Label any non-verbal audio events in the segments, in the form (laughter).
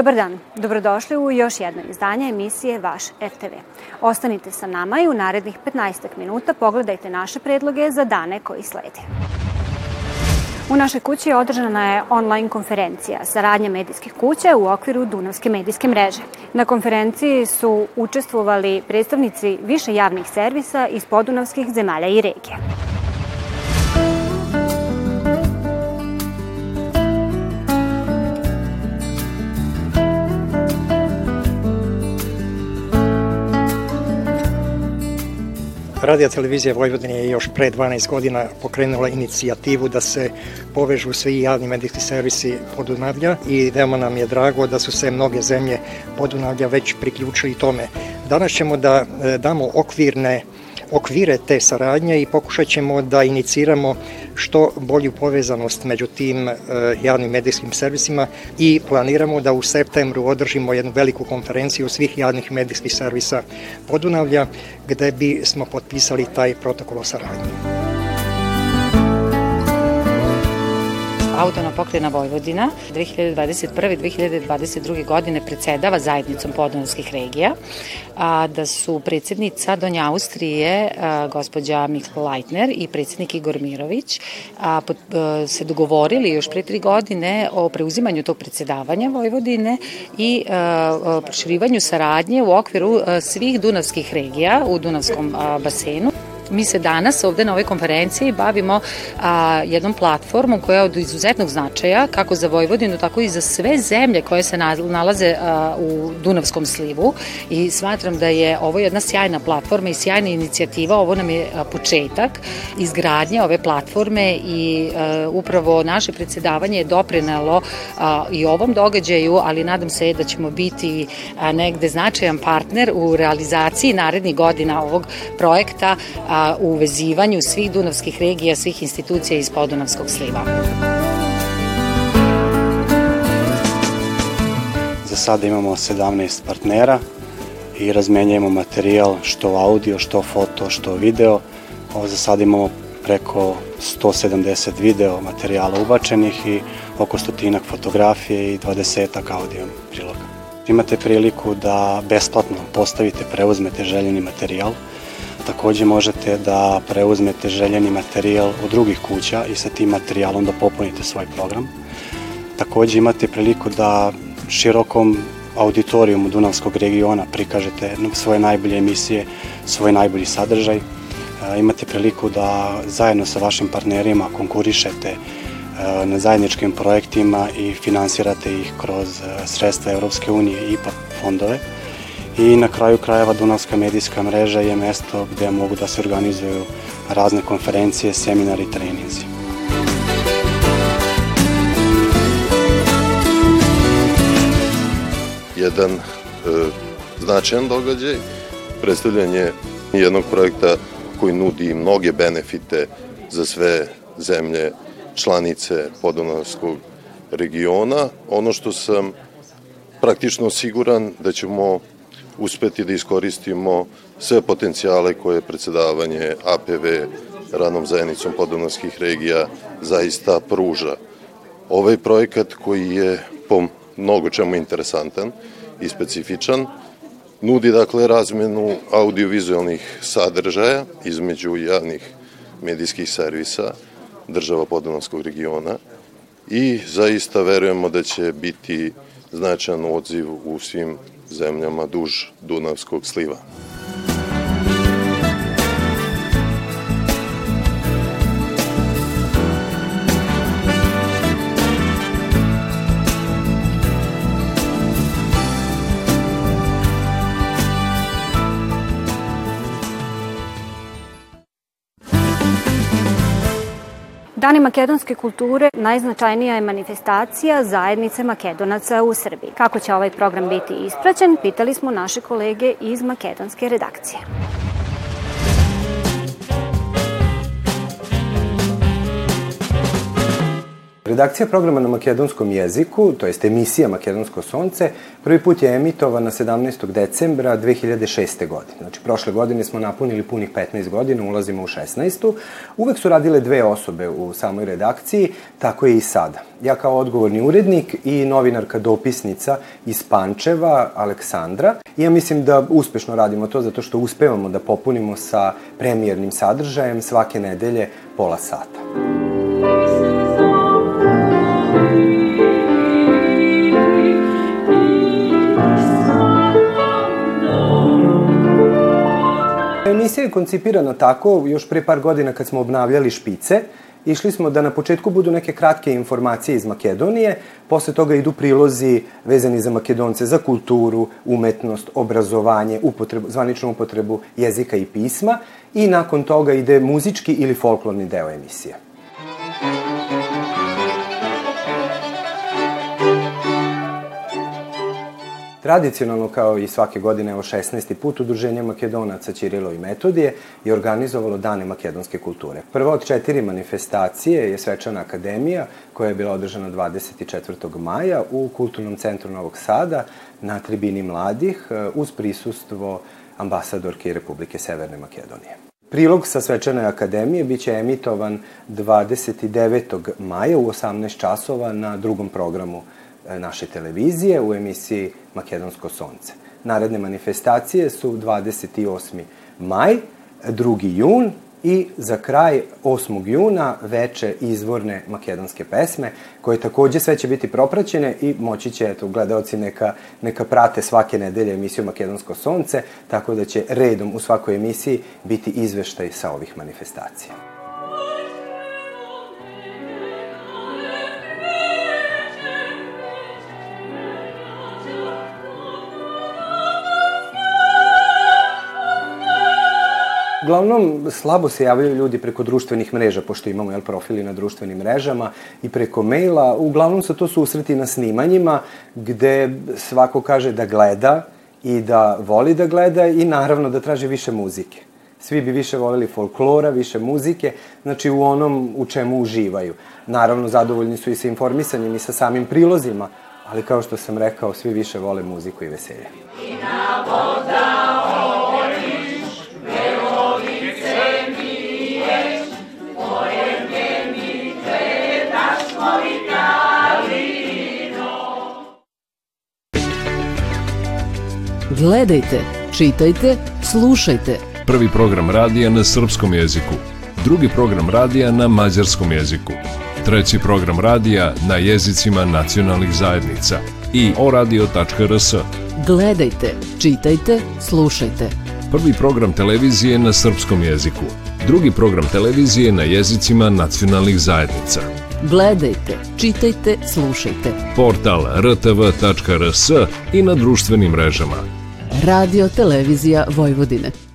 Dobar dan, dobrodošli u još jedno izdanje emisije Vaš RTV. Ostanite sa nama i u narednih 15 minuta pogledajte naše predloge za dane koji slede. U našoj kući održana je online konferencija Saradnja medijskih kuća u okviru Dunavske medijske mreže. Na konferenciji su učestvovali predstavnici više javnih servisa iz podunavskih zemalja i regija. Radija televizija Vojvodine je još pre 12 godina pokrenula inicijativu da se povežu svi javni medijski servisi Podunavlja i veoma nam je drago da su se mnoge zemlje Podunavlja već priključili tome. Danas ćemo da e, damo okvirne okvire te saradnje i pokušat ćemo da iniciramo što bolju povezanost među tim e, javnim medijskim servisima i planiramo da u septembru održimo jednu veliku konferenciju svih javnih medijskih servisa Podunavlja gde bi smo potpisali taj protokol o saradnji. Autona pokrena Vojvodina 2021-2022. godine predsedava zajednicom podonskih regija, a da su predsednica Donja Austrije, a, gospođa Mikl Leitner i predsednik Igor Mirović a, pot, a, se dogovorili još pre tri godine o preuzimanju tog predsedavanja Vojvodine i proširivanju saradnje u okviru svih dunavskih regija u Dunavskom basenu. Mi se danas ovde na ovoj konferenciji bavimo a, jednom platformom koja je od izuzetnog značaja kako za Vojvodinu, tako i za sve zemlje koje se nalaze a, u Dunavskom slivu. I smatram da je ovo jedna sjajna platforma i sjajna inicijativa, ovo nam je početak izgradnje ove platforme i a, upravo naše predsedavanje je doprinelo a, i ovom događaju, ali nadam se da ćemo biti a, negde značajan partner u realizaciji narednih godina ovog projekta a, u vezivanju svih dunavskih regija, svih institucija iz podunavskog sliva. Za sada imamo 17 partnera i razmenjujemo materijal što audio, što foto, što video. Ovo za sada imamo preko 170 video materijala ubačenih i oko stotinak fotografije i 20 audio priloga. Imate priliku da besplatno postavite, preuzmete željeni materijal, Takođe možete da preuzmete željeni materijal od drugih kuća i sa tim materijalom da popunite svoj program. Takođe imate priliku da širokom auditorijumu Dunavskog regiona prikažete svoje najbolje emisije, svoj najbolji sadržaj. E, imate priliku da zajedno sa vašim partnerima konkurišete e, na zajedničkim projektima i finansirate ih kroz e, sredstva Europske unije i fondove i na kraju krajeva Dunavska medijska mreža je mesto gde mogu da se organizuju razne konferencije, seminari treninzi. Jedan e, značajan događaj, predstavljanje jednog projekta koji nudi mnoge benefite za sve zemlje članice Podunavskog regiona. Ono što sam praktično siguran da ćemo uspeti da iskoristimo sve potencijale koje predsedavanje APV ranom zajednicom podunavskih regija zaista pruža. Ovaj projekat koji je po mnogo čemu interesantan i specifičan, nudi dakle razmenu audiovizualnih sadržaja između javnih medijskih servisa država Podunavskog regiona i zaista verujemo da će biti značajan odziv u svim zemljama duž Dunavskog sliva. Dani makedonske kulture najznačajnija je manifestacija zajednice makedonaca u Srbiji. Kako će ovaj program biti ispraćen, pitali smo naše kolege iz makedonske redakcije. Redakcija programa na makedonskom jeziku, to jest emisija Makedonsko sonce, prvi put je emitovana 17. decembra 2006. godine. Znači, prošle godine smo napunili punih 15 godina, ulazimo u 16. Uvek su radile dve osobe u samoj redakciji, tako je i sada. Ja kao odgovorni urednik i novinarka dopisnica iz Pančeva, Aleksandra. Ja mislim da uspešno radimo to zato što uspevamo da popunimo sa premijernim sadržajem svake nedelje pola sata. Emisija je koncipirana tako, još pre par godina kad smo obnavljali špice, išli smo da na početku budu neke kratke informacije iz Makedonije, posle toga idu prilozi vezani za Makedonce, za kulturu, umetnost, obrazovanje, upotrebu, zvaničnu upotrebu jezika i pisma i nakon toga ide muzički ili folklorni deo emisije. Tradicionalno, kao i svake godine, evo 16. put, Udruženje Makedonaca Ćirilo i Metodije je organizovalo Dane makedonske kulture. Prva od četiri manifestacije je Svečana akademija, koja je bila održana 24. maja u Kulturnom centru Novog Sada na tribini mladih uz prisustvo ambasadorke Republike Severne Makedonije. Prilog sa Svečane akademije biće emitovan 29. maja u 18 časova na drugom programu E, naše televizije u emisiji Makedonsko sonce. Naredne manifestacije su 28. maj, 2. jun i za kraj 8. juna veče izvorne makedonske pesme, koje takođe sve će biti propraćene i moći će, eto, gledalci neka, neka prate svake nedelje emisiju Makedonsko sonce, tako da će redom u svakoj emisiji biti izveštaj sa ovih manifestacija. Uglavnom, slabo se javljaju ljudi preko društvenih mreža, pošto imamo jel, profili na društvenim mrežama i preko maila. Uglavnom su to susreti na snimanjima gde svako kaže da gleda i da voli da gleda i naravno da traži više muzike. Svi bi više voleli folklora, više muzike, znači u onom u čemu uživaju. Naravno, zadovoljni su i sa informisanjem i sa samim prilozima, ali kao što sam rekao, svi više vole muziku i veselje. I na voda Gledajte, čitajte, slušajte. Prvi program radija na srpskom jeziku. Drugi program radija na mađarskom jeziku. Treći program radija na jezicima nacionalnih zajednica i oradio.rs. Gledajte, čitajte, slušajte. Prvi program televizije na srpskom jeziku. Drugi program televizije na jezicima nacionalnih zajednica. Gledajte, čitajte, slušajte. Portal rtv.rs i na društvenim mrežama Radio Televizija Vojvodine.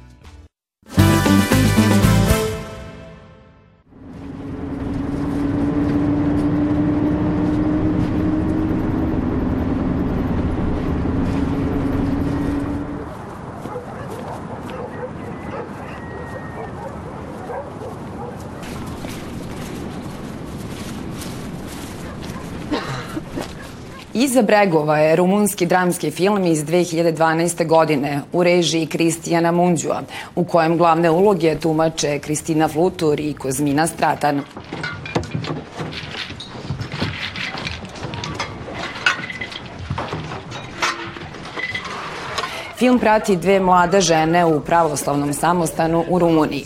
Iza bregova je rumunski dramski film iz 2012. godine u režiji Kristijana Munđua, u kojem glavne uloge tumače Kristina Flutur i Kozmina Stratan. Film prati dve mlade žene u pravoslavnom samostanu u Rumuniji.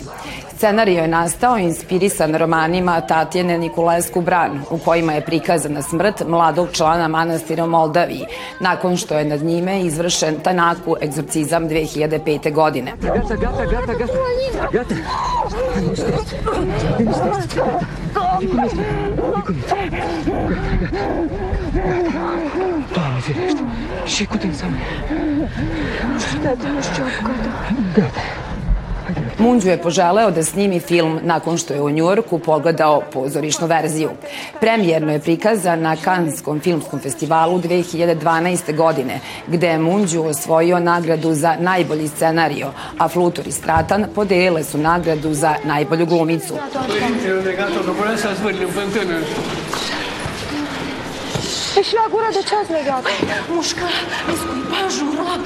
Scenario je nastao inspirisan romanima Tatjene Nikolesku Bran, u kojima je prikazana smrt mladog člana manastira u Moldaviji, nakon što je nad njime izvršen Tanaku egzorcizam 2005. godine. Gata, gata, gata, gata, gata. Tamo ti nešto. Šikutim samo. Šta ti nešto Gata. Munđu je poželeo da snimi film nakon što je u Njujorku pogledao pozorišnu verziju. Premijerno je prikazan na Kanskom filmskom festivalu 2012. godine, gde je Munđu osvojio nagradu za najbolji scenario, a Flutur i Stratan podelile su nagradu za najbolju glumicu. Tešla gura da čas ne gada. Muška, pažura.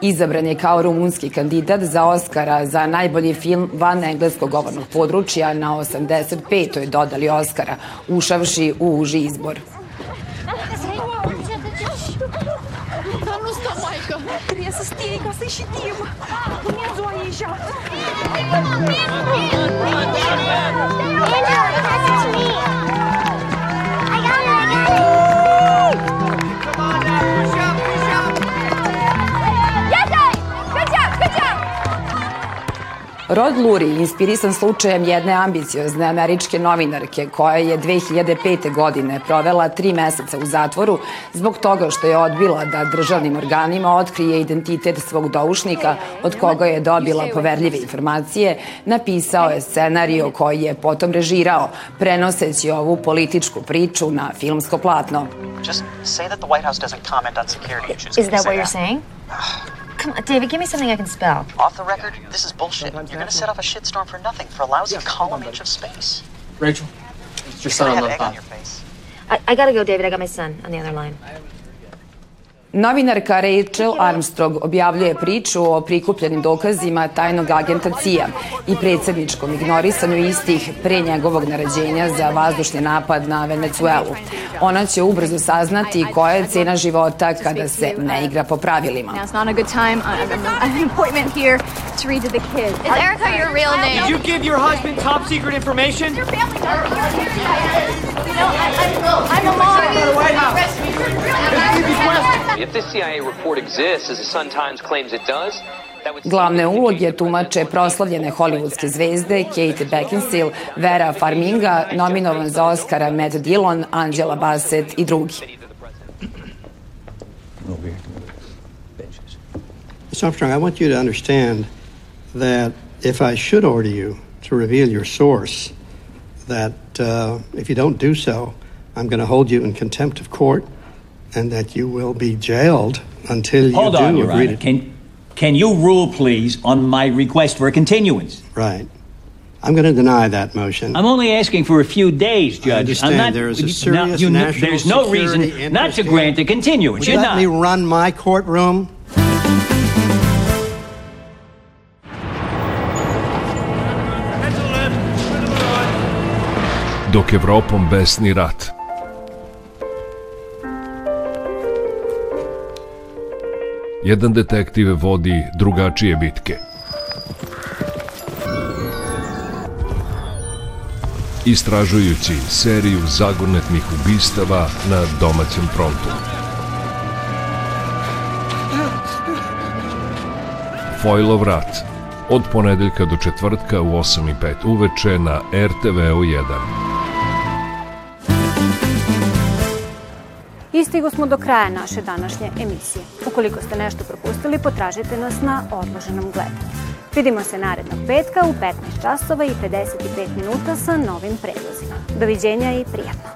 Izabran je kao rumunski kandidat za Oscara za najbolji film van engleskog govornog područja na 85. dodali Oscara, ušavši u uži izbor. Rod Lurie, inspirisan slučajem jedne ambiciozne američke novinarke koja je 2005. godine provela tri meseca u zatvoru zbog toga što je odbila da državnim organima otkrije identitet svog doušnika od koga je dobila poverljive informacije, napisao je scenario koji je potom režirao, prenoseći ovu političku priču na filmsko platno. Just say that the White House doesn't comment on security issues. Is that what you're saying? (sighs) Come on, David, give me something I can spell. Off the record, this is bullshit. You're going to set off a shitstorm for nothing, for a lousy column inch of space. Rachel, it's your You're son on the have egg on phone. your face. I, I gotta go, David. I got my son on the other line. Novinarka Rachel Armstrong objavljuje priču o prikupljenim dokazima tajnog agenta CIA i predsedničkom ignorisanju istih pre njegovog naređenja za vazdušni napad na Venecuelu. Ona će ubrzo saznati koja je cena života kada se ne igra po pravilima. Erica your real name? Did you give your husband top secret information? Your family does. You know, I, I'm, I'm a mom. If this CIA report exists, as the Sun Times claims it does, that would Glavne uloge tumače proslavljene hollywoodske zvezde Kate Beckinsale, Vera Farminga, nominovan za Oscara Matt Dillon, Angela Bassett i drugi. Ms. Armstrong, I want you to understand that if I should order you to reveal your source, that uh, if you don't do so, I'm going to hold you in contempt of court and that you will be jailed until you Hold do on, Your agree Honor. to... Can, can you rule, please, on my request for a continuance? Right. I'm going to deny that motion. I'm only asking for a few days, Judge. I understand I'm not, there is a now, serious you national There's no reason not to grant here. a continuance. Would you You're let not. me run my courtroom? Dok Evropom besni rat. Jedan detektiv vodi drugačije bitke. Istražujući seriju zagonetnih ubistava na domaćem frontu. Fojlov rat. Od ponedeljka do četvrtka u 8 i 5 uveče na RTV-u 1. I stigo smo do kraja naše današnje emisije. Ukoliko ste nešto propustili, potražite nas na odloženom gledanju. Vidimo se narednog petka u 15 časova i 55 minuta sa novim predlozima. Doviđenja i prijatno.